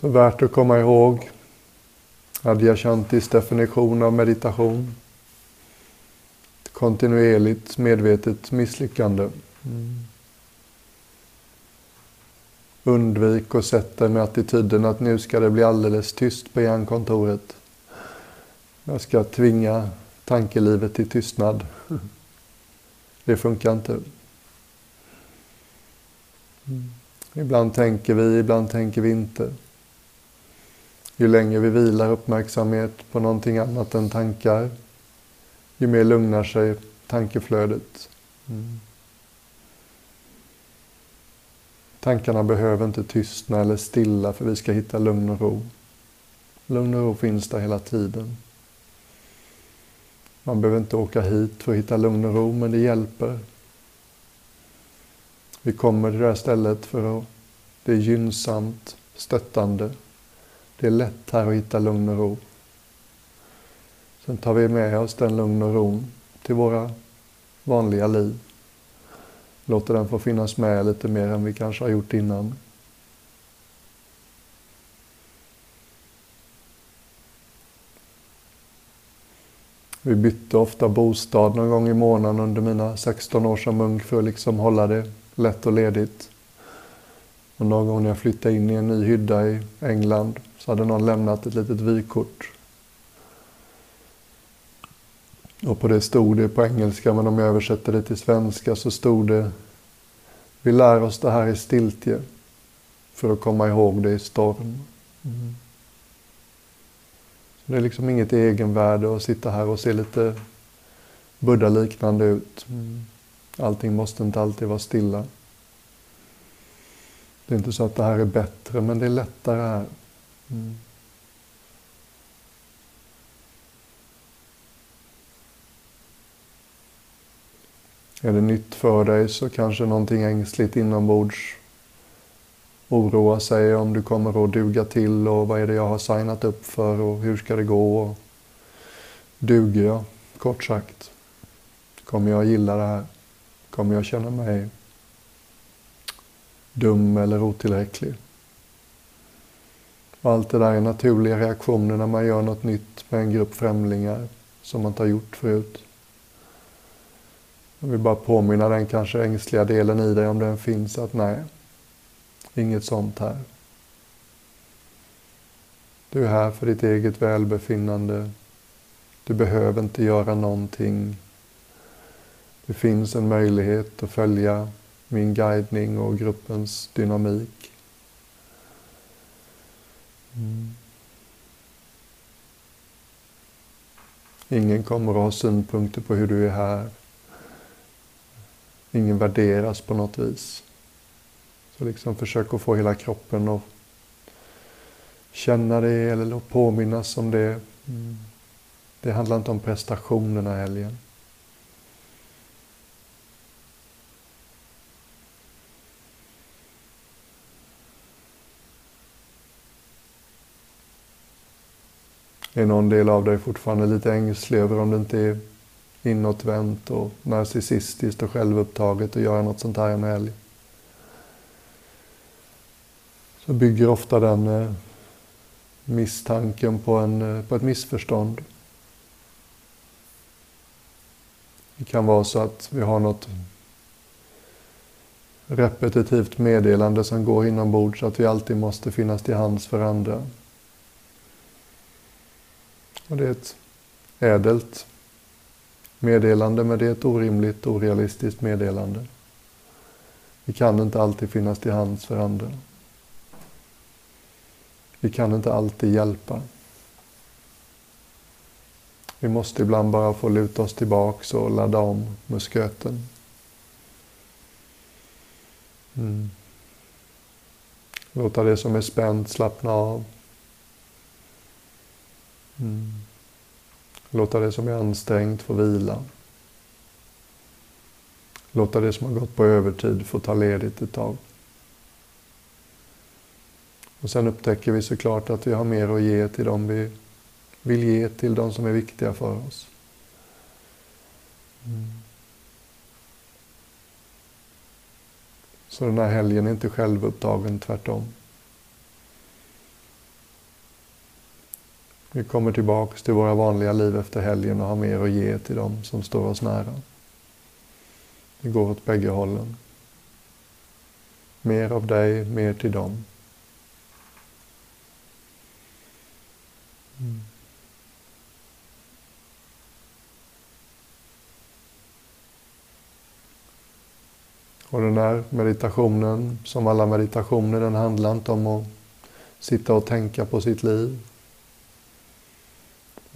Så värt att komma ihåg Adyashantis definition av meditation. Ett kontinuerligt medvetet misslyckande. Mm. Undvik och sätta dig med attityden att nu ska det bli alldeles tyst på hjärnkontoret. Jag ska tvinga tankelivet till tystnad. Det funkar inte. Mm. Ibland tänker vi, ibland tänker vi inte. Ju längre vi vilar uppmärksamhet på någonting annat än tankar, ju mer lugnar sig tankeflödet. Mm. Tankarna behöver inte tystna eller stilla för vi ska hitta lugn och ro. Lugn och ro finns där hela tiden. Man behöver inte åka hit för att hitta lugn och ro, men det hjälper. Vi kommer till det här stället för att det är gynnsamt, stöttande. Det är lätt här att hitta lugn och ro. Sen tar vi med oss den lugn och ron till våra vanliga liv. Låter den få finnas med lite mer än vi kanske har gjort innan. Vi bytte ofta bostad någon gång i månaden under mina 16 år som munk för att liksom hålla det lätt och ledigt. Och någon gång när jag flyttade in i en ny hydda i England så hade någon lämnat ett litet vykort. Och på det stod det på engelska, men om jag översätter det till svenska så stod det Vi lär oss det här i stiltje för att komma ihåg det i storm. Mm. Det är liksom inget egenvärde att sitta här och se lite buddha-liknande ut. Mm. Allting måste inte alltid vara stilla. Det är inte så att det här är bättre, men det är lättare här. Mm. Är det nytt för dig så kanske någonting ängsligt inombords oroar sig om du kommer att duga till och vad är det jag har signat upp för och hur ska det gå? Och duger jag, kort sagt? Kommer jag gilla det här? Kommer jag känna mig dum eller otillräcklig? Och allt det där är naturliga reaktioner när man gör något nytt med en grupp främlingar som man inte har gjort förut. Jag vill bara påminna den kanske ängsliga delen i dig om den finns att nej, inget sånt här. Du är här för ditt eget välbefinnande. Du behöver inte göra någonting. Det finns en möjlighet att följa min guidning och gruppens dynamik. Mm. Ingen kommer att ha synpunkter på hur du är här. Ingen värderas på något vis. Så liksom försök att få hela kroppen att känna det eller påminnas om det. Mm. Det handlar inte om prestationerna helgen. Är någon del av dig fortfarande lite ängslig över om det inte är inåtvänt och narcissistiskt och självupptaget att göra något sånt här en helg. Så bygger ofta den eh, misstanken på, en, eh, på ett missförstånd. Det kan vara så att vi har något repetitivt meddelande som går inombords att vi alltid måste finnas till hands för andra. Och det är ett ädelt meddelande, men det är ett orimligt, orealistiskt meddelande. Vi kan inte alltid finnas till hands för andra. Vi kan inte alltid hjälpa. Vi måste ibland bara få luta oss tillbaks och ladda om musköten. Mm. Låta det som är spänt slappna av. Mm. Låta det som är ansträngt få vila. Låta det som har gått på övertid få ta ledigt ett tag. Och sen upptäcker vi såklart att vi har mer att ge till dem vi vill ge till de som är viktiga för oss. Mm. Så den här helgen är inte självupptagen, tvärtom. Vi kommer tillbaka till våra vanliga liv efter helgen och har mer att ge till dem som står oss nära. Det går åt bägge hållen. Mer av dig, mer till dem. Mm. Och den här meditationen, som alla meditationer, den handlar inte om att sitta och tänka på sitt liv.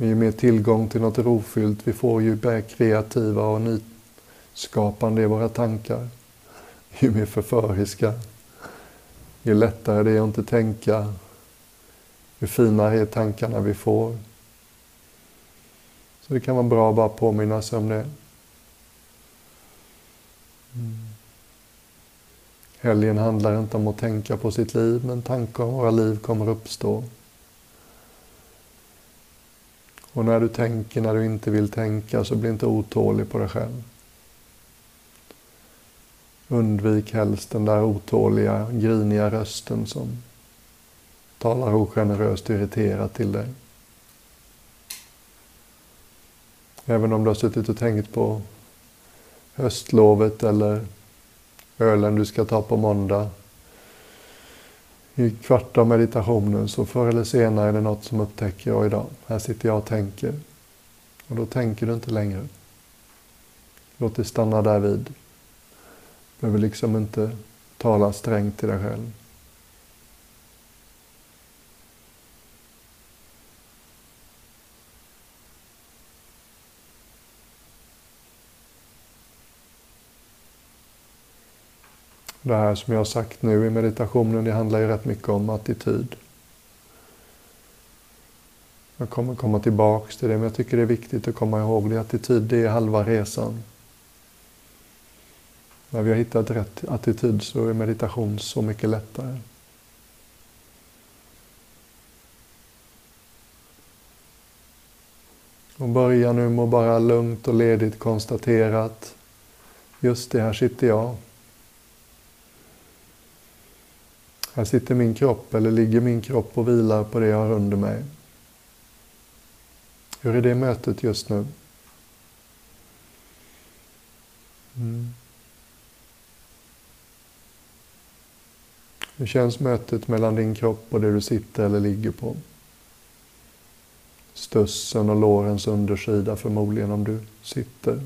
Ju mer tillgång till något rofyllt vi får, ju mer kreativa och nyskapande är våra tankar. Ju mer förföriska, ju lättare det är att inte tänka, ju finare är tankarna vi får. Så det kan vara bra att bara påminna sig om det. Mm. Helgen handlar inte om att tänka på sitt liv, men tankar om våra liv kommer uppstå. Och när du tänker när du inte vill tänka, så bli inte otålig på dig själv. Undvik helst den där otåliga, griniga rösten som talar ogeneröst och irriterat till dig. Även om du har suttit och tänkt på höstlovet eller ölen du ska ta på måndag. I kvart av meditationen så förr eller senare är det något som upptäcker jag idag. Här sitter jag och tänker. Och då tänker du inte längre. Låt det stanna där vid. Du behöver liksom inte tala strängt till dig själv. Det här som jag har sagt nu i meditationen, det handlar ju rätt mycket om attityd. Jag kommer komma tillbaks till det, men jag tycker det är viktigt att komma ihåg det. Attityd, det är halva resan. När vi har hittat rätt attityd så är meditation så mycket lättare. Och börja nu med att bara lugnt och ledigt konstatera att just det, här sitter jag. Här sitter min kropp, eller ligger min kropp och vilar på det jag har under mig. Hur är det mötet just nu? Mm. Hur känns mötet mellan din kropp och det du sitter eller ligger på? Stussen och lårens undersida förmodligen om du sitter.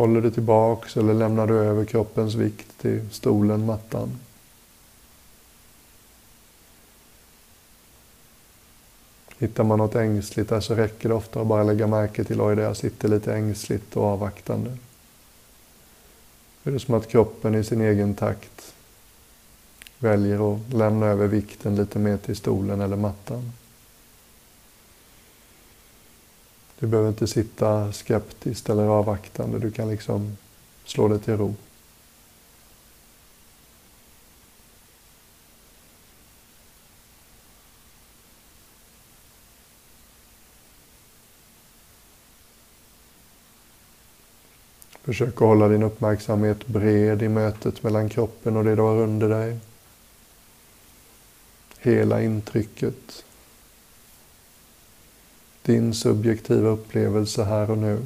Håller du tillbaks eller lämnar du över kroppens vikt till stolen, mattan? Hittar man något ängsligt där så räcker det ofta att bara lägga märke till oj, där jag sitter lite ängsligt och avvaktande. Det är som att kroppen i sin egen takt väljer att lämna över vikten lite mer till stolen eller mattan. Du behöver inte sitta skeptiskt eller avvaktande. Du kan liksom slå dig till ro. Försök att hålla din uppmärksamhet bred i mötet mellan kroppen och det du har under dig. Hela intrycket din subjektiva upplevelse här och nu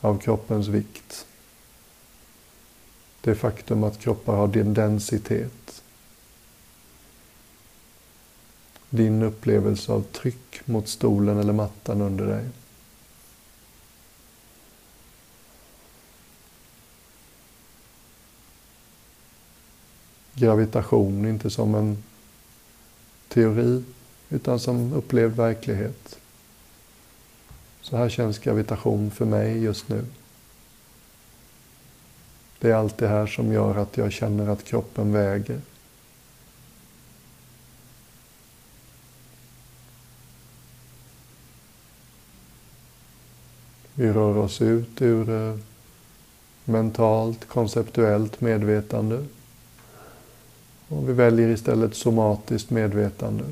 av kroppens vikt. Det faktum att kroppar har din densitet. Din upplevelse av tryck mot stolen eller mattan under dig. Gravitation, inte som en teori utan som upplevd verklighet. Så här känns gravitation för mig just nu. Det är allt det här som gör att jag känner att kroppen väger. Vi rör oss ut ur eh, mentalt, konceptuellt medvetande. Och vi väljer istället somatiskt medvetande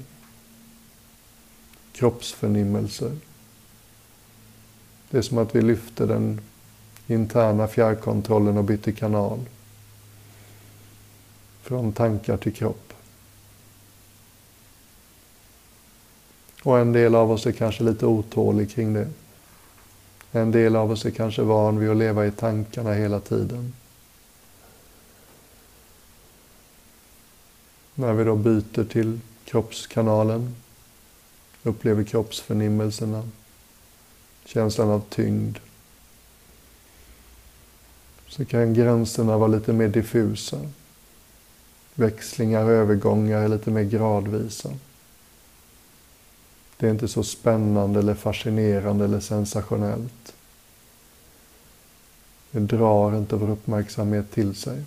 kroppsförnimmelser. Det är som att vi lyfter den interna fjärrkontrollen och byter kanal. Från tankar till kropp. Och en del av oss är kanske lite otålig kring det. En del av oss är kanske van vid att leva i tankarna hela tiden. När vi då byter till kroppskanalen upplever kroppsförnimmelserna, känslan av tyngd, så kan gränserna vara lite mer diffusa. Växlingar och övergångar är lite mer gradvisa. Det är inte så spännande eller fascinerande eller sensationellt. Det drar inte vår uppmärksamhet till sig.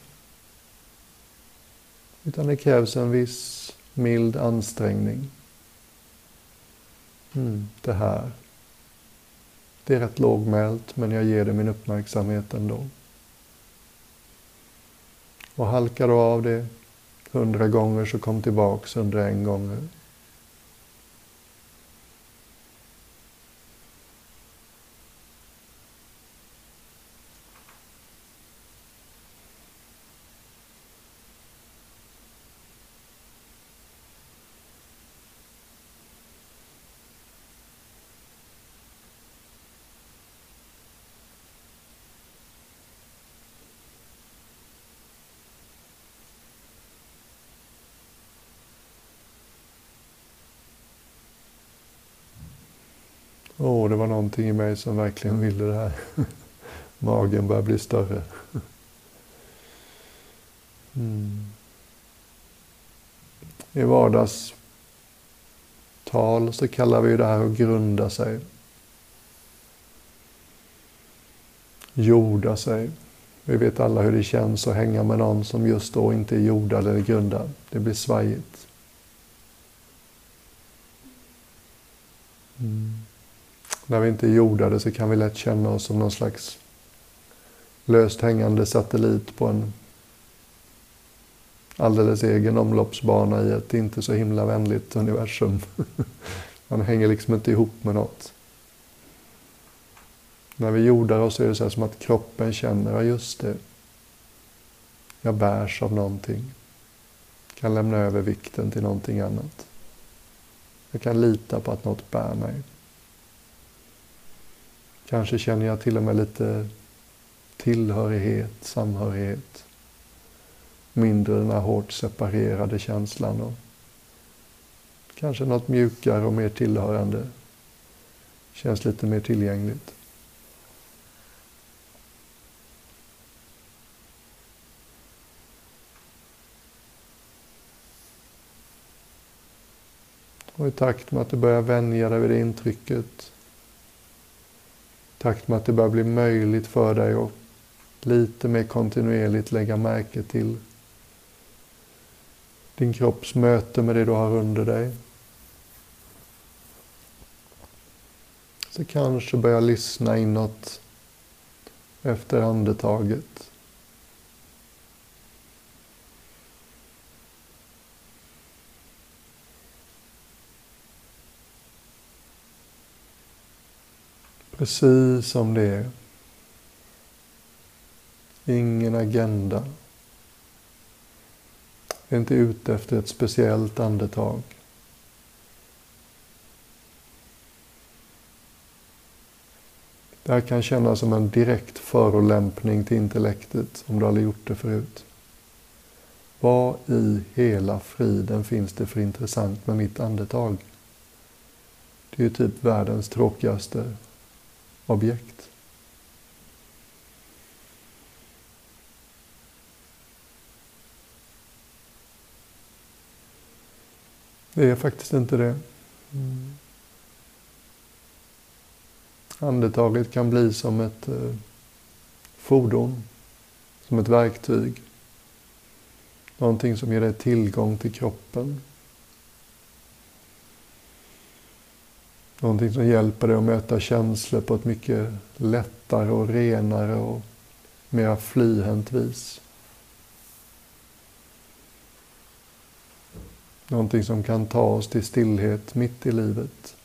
Utan det krävs en viss mild ansträngning. Mm, det här. Det är rätt lågmält men jag ger det min uppmärksamhet ändå. Och halkar du av det hundra gånger så kom tillbaks en gånger. Åh, oh, det var någonting i mig som verkligen ville det här. Magen börjar bli större. Mm. I vardagstal så kallar vi det här att grunda sig. Jorda sig. Vi vet alla hur det känns att hänga med någon som just då inte är jordad eller grundad. Det blir svajigt. Mm. När vi inte är jordade så kan vi lätt känna oss som någon slags löst hängande satellit på en alldeles egen omloppsbana i ett inte så himla vänligt universum. Man hänger liksom inte ihop med något. När vi jordar oss är det så som att kroppen känner, ja just det, jag bärs av någonting. Kan lämna över vikten till någonting annat. Jag kan lita på att något bär mig. Kanske känner jag till och med lite tillhörighet, samhörighet. Mindre den här hårt separerade känslan. Och kanske något mjukare och mer tillhörande. Känns lite mer tillgängligt. Och i takt med att du börjar vänja dig vid det intrycket takt med att det börjar bli möjligt för dig att lite mer kontinuerligt lägga märke till din kropps möte med det du har under dig. Så kanske börja lyssna inåt efter andetaget. Precis som det är. Ingen agenda. Är inte ute efter ett speciellt andetag. Det här kan kännas som en direkt förolämpning till intellektet om du aldrig gjort det förut. Vad i hela friden finns det för intressant med mitt andetag? Det är ju typ världens tråkigaste objekt. Det är faktiskt inte det. Mm. Andetaget kan bli som ett eh, fordon, som ett verktyg. Någonting som ger dig tillgång till kroppen. Någonting som hjälper dig att möta känslor på ett mycket lättare och renare och mer flyhänt vis. Någonting som kan ta oss till stillhet mitt i livet.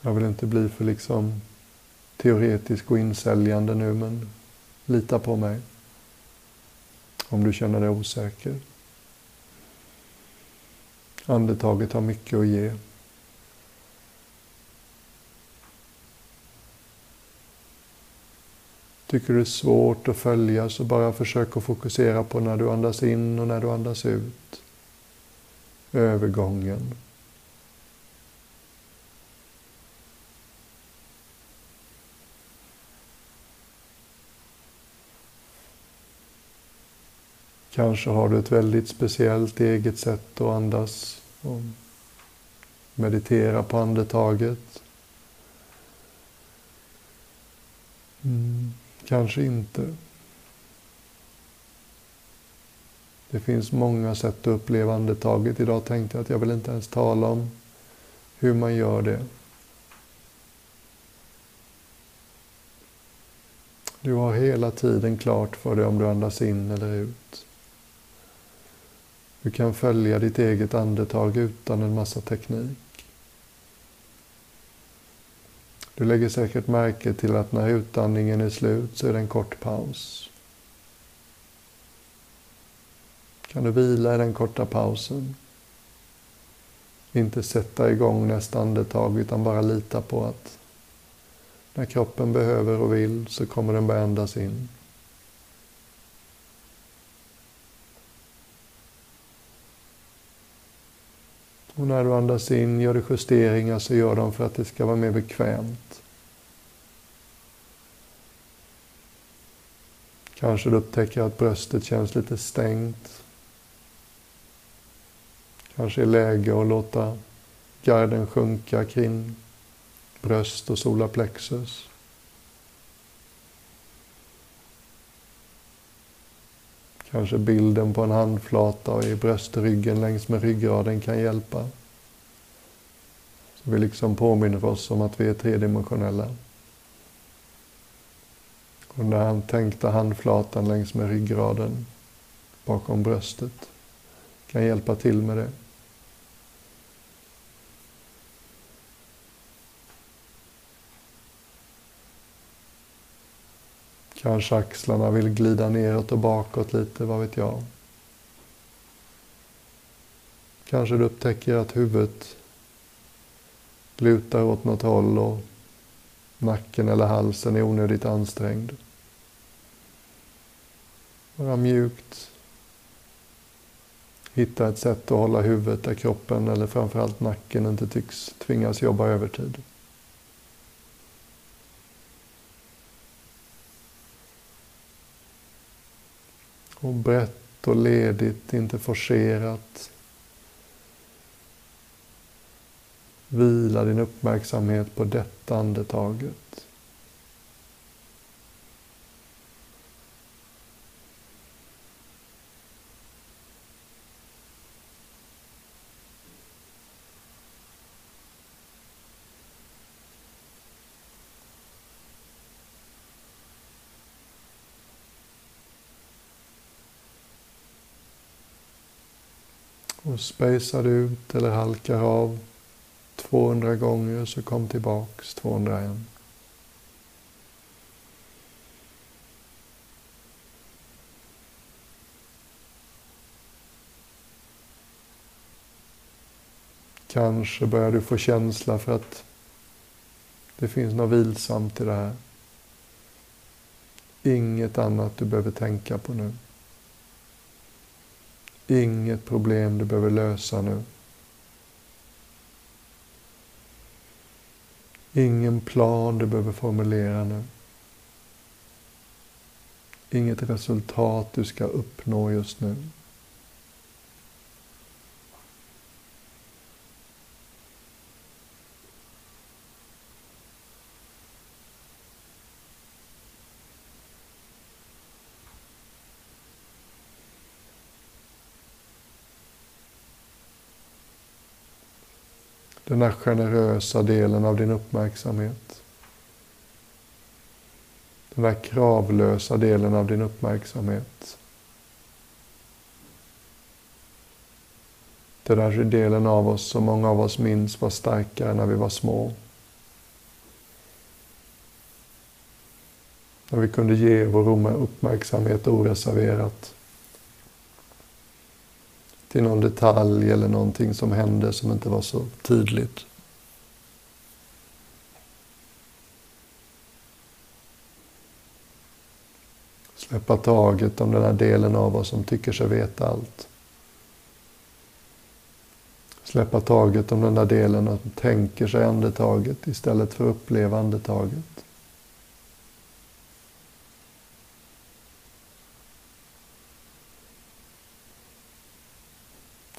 Jag vill inte bli för liksom teoretisk och insäljande nu, men lita på mig. Om du känner dig osäker. Andetaget har mycket att ge. Tycker du det är svårt att följa så bara försök att fokusera på när du andas in och när du andas ut. Övergången. Kanske har du ett väldigt speciellt eget sätt att andas och meditera på andetaget. Mm, kanske inte. Det finns många sätt att uppleva andetaget. Idag tänkte jag att jag vill inte ens tala om hur man gör det. Du har hela tiden klart för dig om du andas in eller ut. Du kan följa ditt eget andetag utan en massa teknik. Du lägger säkert märke till att när utandningen är slut så är det en kort paus. Kan du vila i den korta pausen? Inte sätta igång nästa andetag utan bara lita på att när kroppen behöver och vill så kommer den börja andas in. Och när du andas in, gör du justeringar så gör dem för att det ska vara mer bekvämt. Kanske du upptäcker att bröstet känns lite stängt. Kanske är läge att låta garden sjunka kring bröst och solarplexus. Kanske bilden på en handflata och i bröstryggen längs med ryggraden kan hjälpa. Så vi liksom påminner oss om att vi är tredimensionella. Och den där tänkta handflatan längs med ryggraden bakom bröstet kan hjälpa till med det. Kanske axlarna vill glida neråt och bakåt lite, vad vet jag. Kanske du upptäcker att huvudet lutar åt något håll och nacken eller halsen är onödigt ansträngd. Bara mjukt hitta ett sätt att hålla huvudet där kroppen eller framförallt nacken inte tycks tvingas jobba övertid. Och brett och ledigt, inte forcerat. Vila din uppmärksamhet på detta andetaget. Och spejsar ut eller halkar av 200 gånger så kom tillbaks 201. Kanske börjar du få känsla för att det finns något vilsamt i det här. Inget annat du behöver tänka på nu. Inget problem du behöver lösa nu. Ingen plan du behöver formulera nu. Inget resultat du ska uppnå just nu. Den här generösa delen av din uppmärksamhet. Den här kravlösa delen av din uppmärksamhet. Den där delen av oss som många av oss minns var starkare när vi var små. När vi kunde ge vår uppmärksamhet oreserverat till någon detalj eller någonting som hände som inte var så tydligt. Släppa taget om den här delen av oss som tycker sig veta allt. Släppa taget om den där delen som tänker sig andetaget istället för att uppleva andetaget.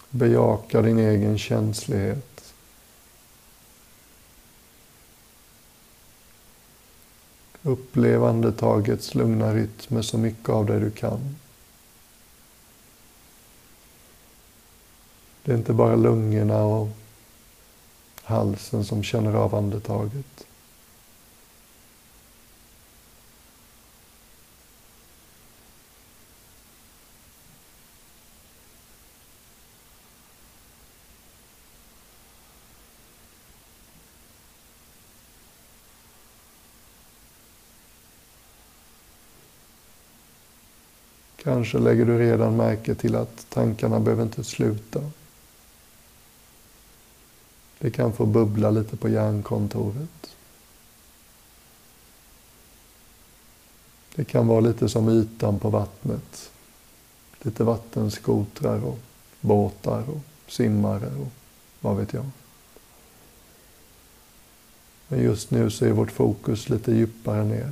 Bejaka din egen känslighet. Upplev andetagets lugna rytm med så mycket av det du kan. Det är inte bara lungorna och halsen som känner av andetaget. Kanske lägger du redan märke till att tankarna behöver inte sluta. Det kan få bubbla lite på hjärnkontoret. Det kan vara lite som ytan på vattnet. Lite vattenskotrar och båtar och simmare och vad vet jag. Men just nu så är vårt fokus lite djupare ner.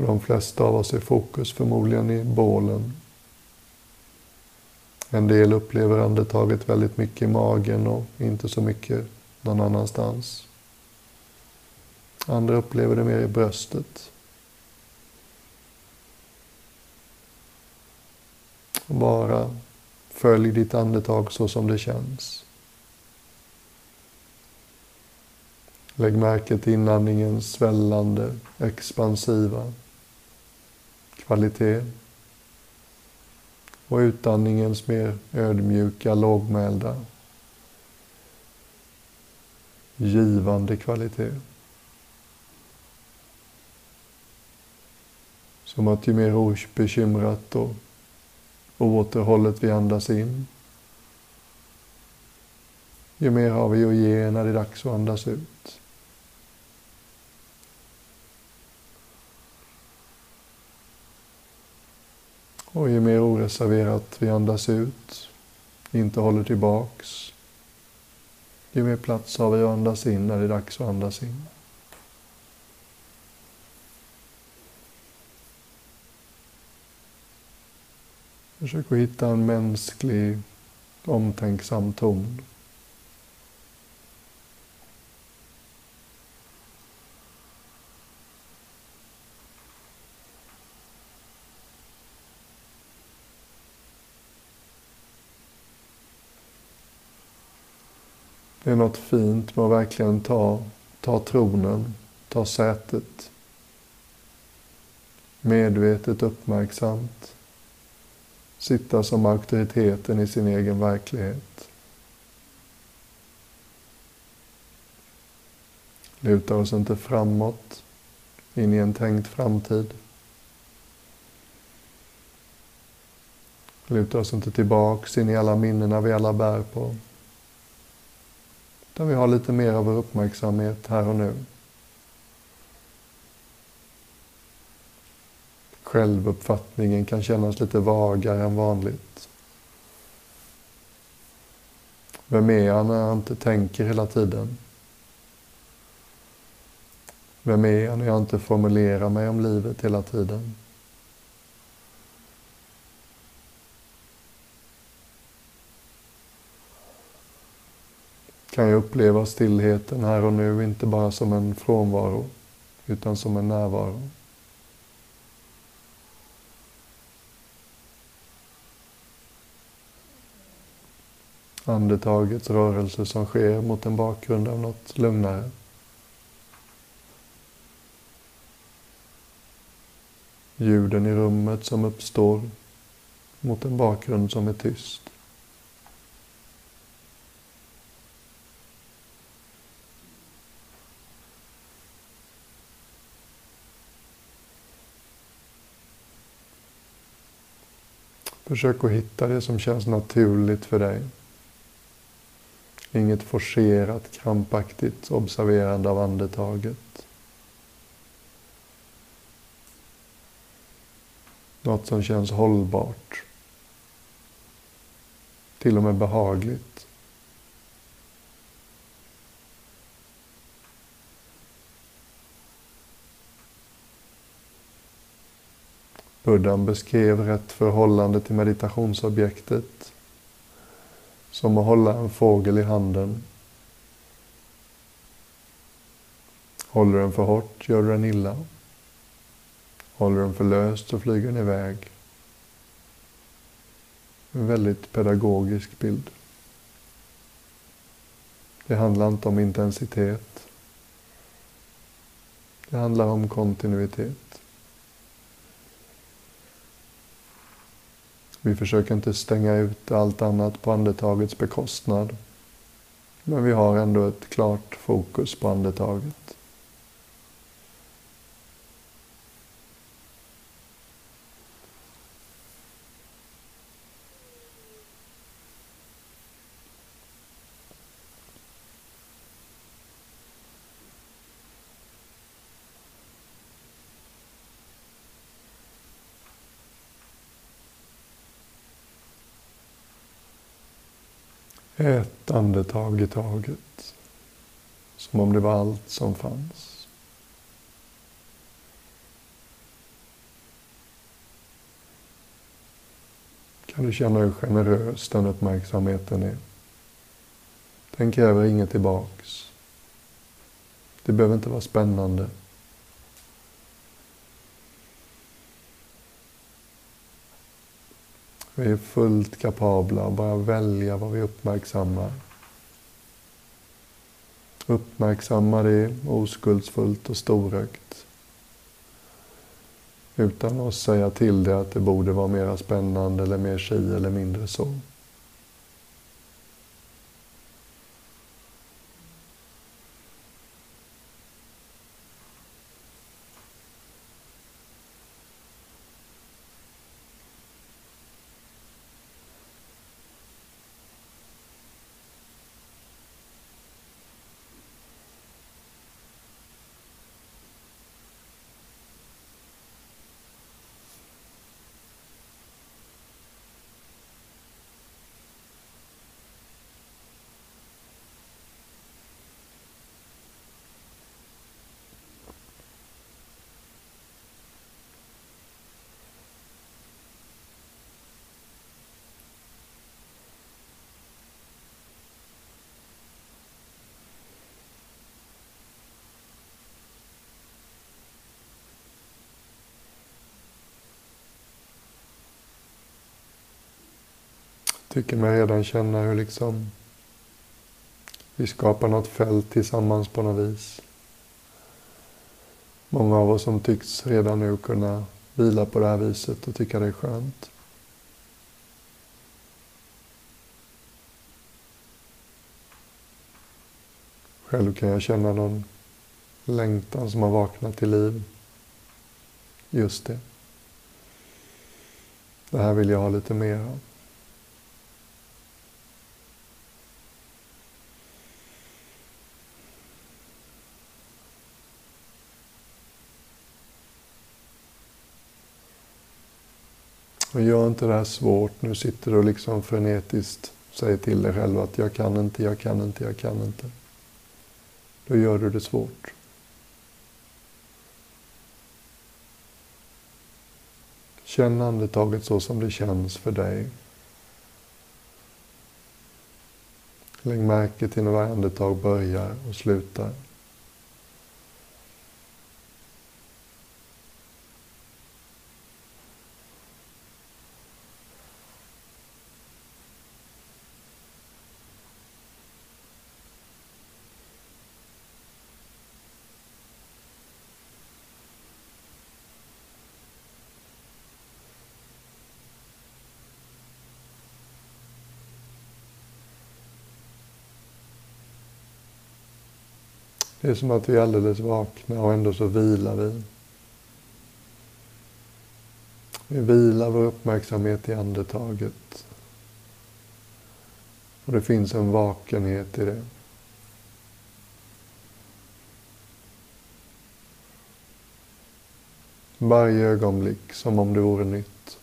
För de flesta av oss är fokus förmodligen i bålen. En del upplever andetaget väldigt mycket i magen och inte så mycket någon annanstans. Andra upplever det mer i bröstet. Bara följ ditt andetag så som det känns. Lägg märke till inandningens svällande, expansiva kvalitet. Och utandningens mer ödmjuka, lågmälda, givande kvalitet. Som att ju mer obekymrat och oåterhållet vi andas in, ju mer har vi att ge när det är dags att andas ut. Och ju mer oreserverat vi andas ut, inte håller tillbaks, ju mer plats har vi att andas in när det är dags att andas in. Försök att hitta en mänsklig, omtänksam ton. Det är något fint med att verkligen ta, ta tronen, ta sätet. Medvetet uppmärksamt. Sitta som auktoriteten i sin egen verklighet. Luta oss inte framåt, in i en tänkt framtid. Luta oss inte tillbaks in i alla minnena vi alla bär på. Där vi har lite mer av vår uppmärksamhet här och nu. Självuppfattningen kan kännas lite vagare än vanligt. Vem är jag när jag inte tänker hela tiden? Vem är jag när jag inte formulerar mig om livet hela tiden? Kan jag uppleva stillheten här och nu, inte bara som en frånvaro, utan som en närvaro. Andetagets rörelse som sker mot en bakgrund av något lugnare. Ljuden i rummet som uppstår mot en bakgrund som är tyst. Försök att hitta det som känns naturligt för dig. Inget forcerat, krampaktigt observerande av andetaget. Något som känns hållbart. Till och med behagligt. Buddhan beskrev rätt förhållande till meditationsobjektet som att hålla en fågel i handen. Håller den för hårt gör du den illa. Håller den för löst så flyger den iväg. En väldigt pedagogisk bild. Det handlar inte om intensitet. Det handlar om kontinuitet. Vi försöker inte stänga ut allt annat på andetagets bekostnad. Men vi har ändå ett klart fokus på andetaget. Ett andetag i taget. Som om det var allt som fanns. Kan du känna hur generös den uppmärksamheten är? Den kräver inget tillbaks. Det behöver inte vara spännande. Vi är fullt kapabla att bara välja vad vi uppmärksammar. Uppmärksamma det oskuldsfullt och storögt. Utan att säga till det att det borde vara mer spännande eller mer si eller mindre så. Tycker mig redan känna hur liksom vi skapar något fält tillsammans på något vis. Många av oss som tycks redan nu kunna vila på det här viset och tycka det är skönt. Själv kan jag känna någon längtan som har vaknat till liv. Just det. Det här vill jag ha lite mer av. Och gör inte det här svårt. Nu sitter du och liksom frenetiskt säger till dig själv att jag kan inte, jag kan inte, jag kan inte. Då gör du det svårt. Känn andetaget så som det känns för dig. Lägg märke till när varje andetag börjar och slutar. Det är som att vi är alldeles vakna och ändå så vilar vi. Vi vilar vår uppmärksamhet i andetaget. Och det finns en vakenhet i det. Varje ögonblick som om det vore nytt.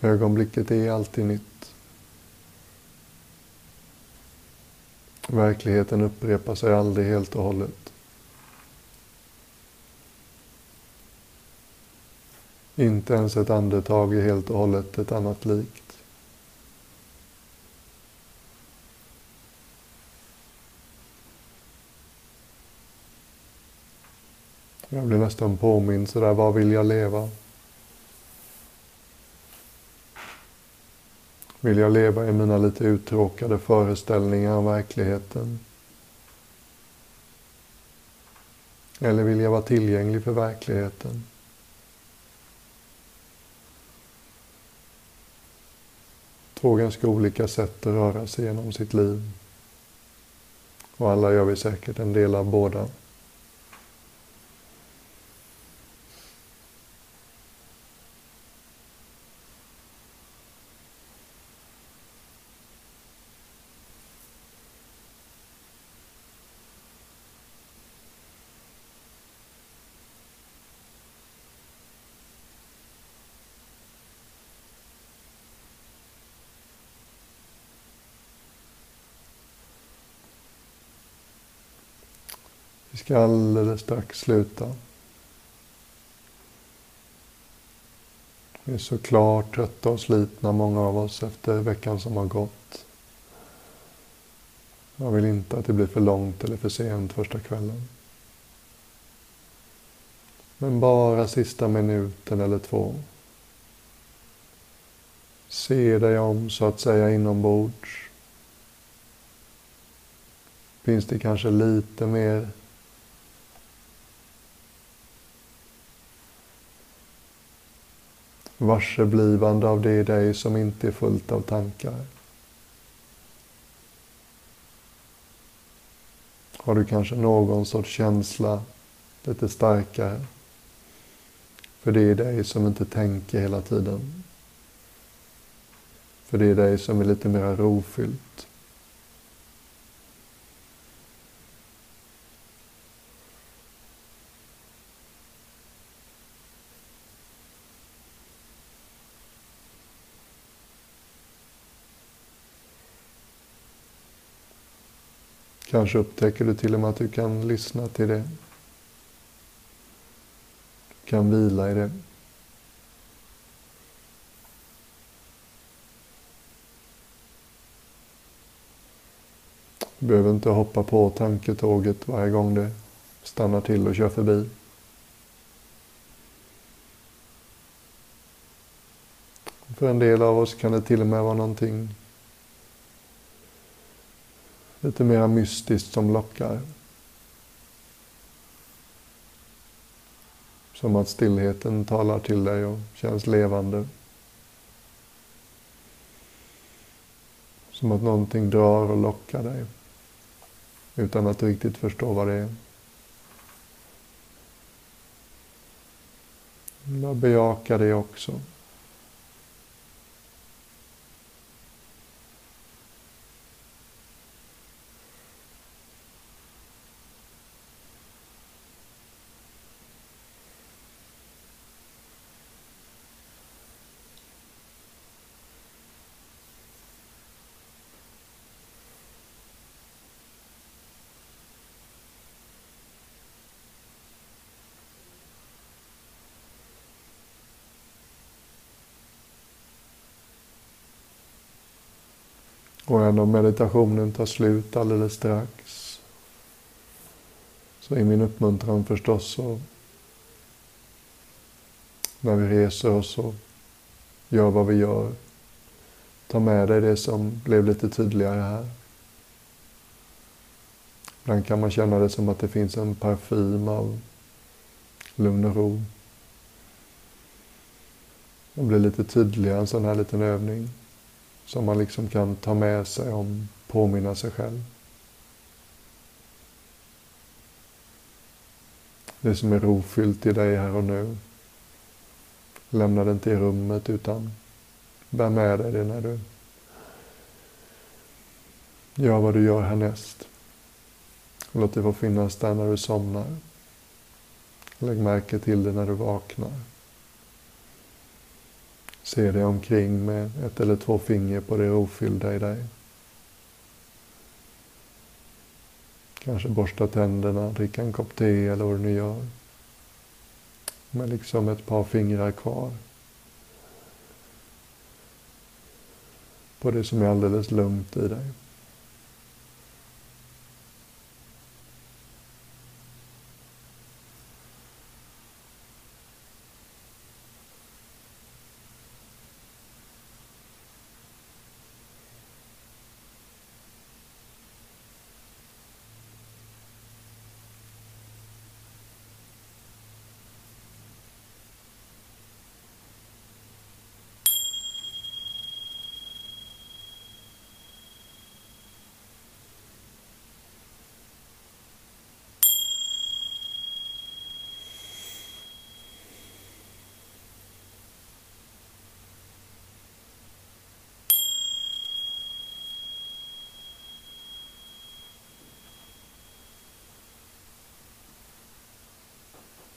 Ögonblicket är alltid nytt. Verkligheten upprepar sig aldrig helt och hållet. Inte ens ett andetag är helt och hållet ett annat likt. Jag blir nästan påmind sådär, vad vill jag leva? Vill jag leva i mina lite uttråkade föreställningar om verkligheten? Eller vill jag vara tillgänglig för verkligheten? Två ganska olika sätt att röra sig genom sitt liv. Och alla gör vi säkert en del av båda. Ska alldeles strax sluta. Vi är såklart trötta och slitna, många av oss, efter veckan som har gått. Jag vill inte att det blir för långt eller för sent första kvällen. Men bara sista minuten eller två. Se dig om så att säga inombords. Finns det kanske lite mer varseblivande av det i dig som inte är fullt av tankar. Har du kanske någon sorts känsla lite starkare för det är dig som inte tänker hela tiden. För det är dig som är lite mer rofyllt. Kanske upptäcker du till och med att du kan lyssna till det. Du kan vila i det. Du behöver inte hoppa på tanketåget varje gång det stannar till och kör förbi. För en del av oss kan det till och med vara någonting lite mer mystiskt som lockar. Som att stillheten talar till dig och känns levande. Som att någonting drar och lockar dig. Utan att du riktigt förstår vad det är. Bejaka det också. Och även om meditationen tar slut alldeles strax så är min uppmuntran förstås så när vi reser oss och gör vad vi gör. Ta med dig det som blev lite tydligare här. Ibland kan man känna det som att det finns en parfym av lugn och ro. Det blir lite tydligare en sån här liten övning som man liksom kan ta med sig och påminna sig själv. Det som är rofyllt i dig här och nu lämna det inte i rummet utan bär med dig det när du gör vad du gör härnäst. Låt det få finnas där när du somnar. Lägg märke till det när du vaknar. Se dig omkring med ett eller två fingrar på det ofyllda i dig. Kanske borsta tänderna, dricka en kopp te eller vad du nu gör. Med liksom ett par fingrar kvar. På det som är alldeles lugnt i dig.